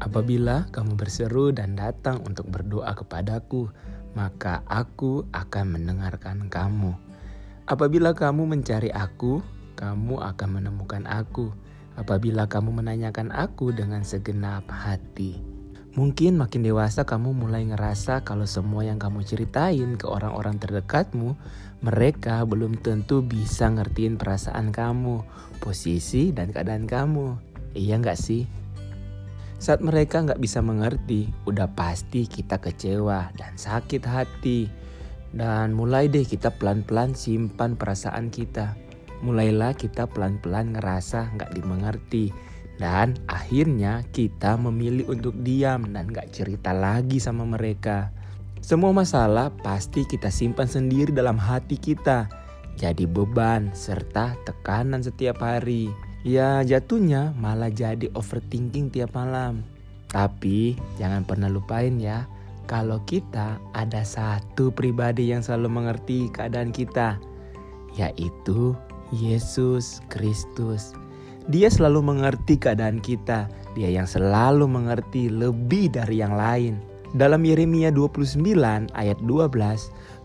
Apabila kamu berseru dan datang untuk berdoa kepadaku, maka aku akan mendengarkan kamu. Apabila kamu mencari aku, kamu akan menemukan aku. Apabila kamu menanyakan aku dengan segenap hati. Mungkin makin dewasa kamu mulai ngerasa kalau semua yang kamu ceritain ke orang-orang terdekatmu, mereka belum tentu bisa ngertiin perasaan kamu, posisi dan keadaan kamu. Iya nggak sih? Saat mereka nggak bisa mengerti, udah pasti kita kecewa dan sakit hati. Dan mulai deh kita pelan-pelan simpan perasaan kita. Mulailah kita pelan-pelan ngerasa nggak dimengerti. Dan akhirnya kita memilih untuk diam dan gak cerita lagi sama mereka. Semua masalah pasti kita simpan sendiri dalam hati kita. Jadi beban serta tekanan setiap hari. Ya jatuhnya malah jadi overthinking tiap malam. Tapi jangan pernah lupain ya, kalau kita ada satu pribadi yang selalu mengerti keadaan kita, yaitu Yesus Kristus. Dia selalu mengerti keadaan kita. Dia yang selalu mengerti lebih dari yang lain. Dalam Yeremia 29 ayat 12,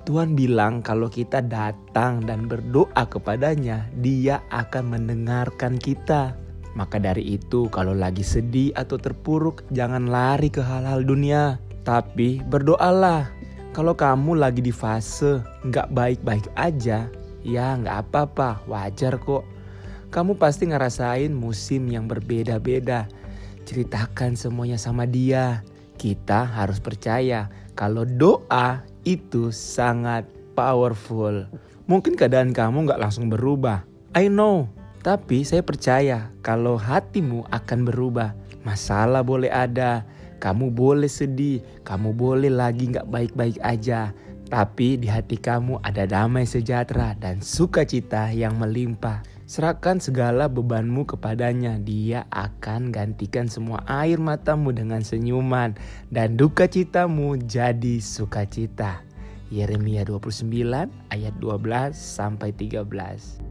Tuhan bilang kalau kita datang dan berdoa kepadanya, dia akan mendengarkan kita. Maka dari itu kalau lagi sedih atau terpuruk jangan lari ke hal-hal dunia. Tapi berdoalah. Kalau kamu lagi di fase nggak baik-baik aja, ya nggak apa-apa, wajar kok. Kamu pasti ngerasain musim yang berbeda-beda. Ceritakan semuanya sama dia. Kita harus percaya kalau doa itu sangat powerful. Mungkin keadaan kamu gak langsung berubah. I know. Tapi saya percaya kalau hatimu akan berubah. Masalah boleh ada. Kamu boleh sedih. Kamu boleh lagi gak baik-baik aja. Tapi di hati kamu ada damai sejahtera dan sukacita yang melimpah. Serahkan segala bebanmu kepadanya. Dia akan gantikan semua air matamu dengan senyuman dan duka citamu jadi sukacita. Yeremia 29 ayat 12 sampai 13.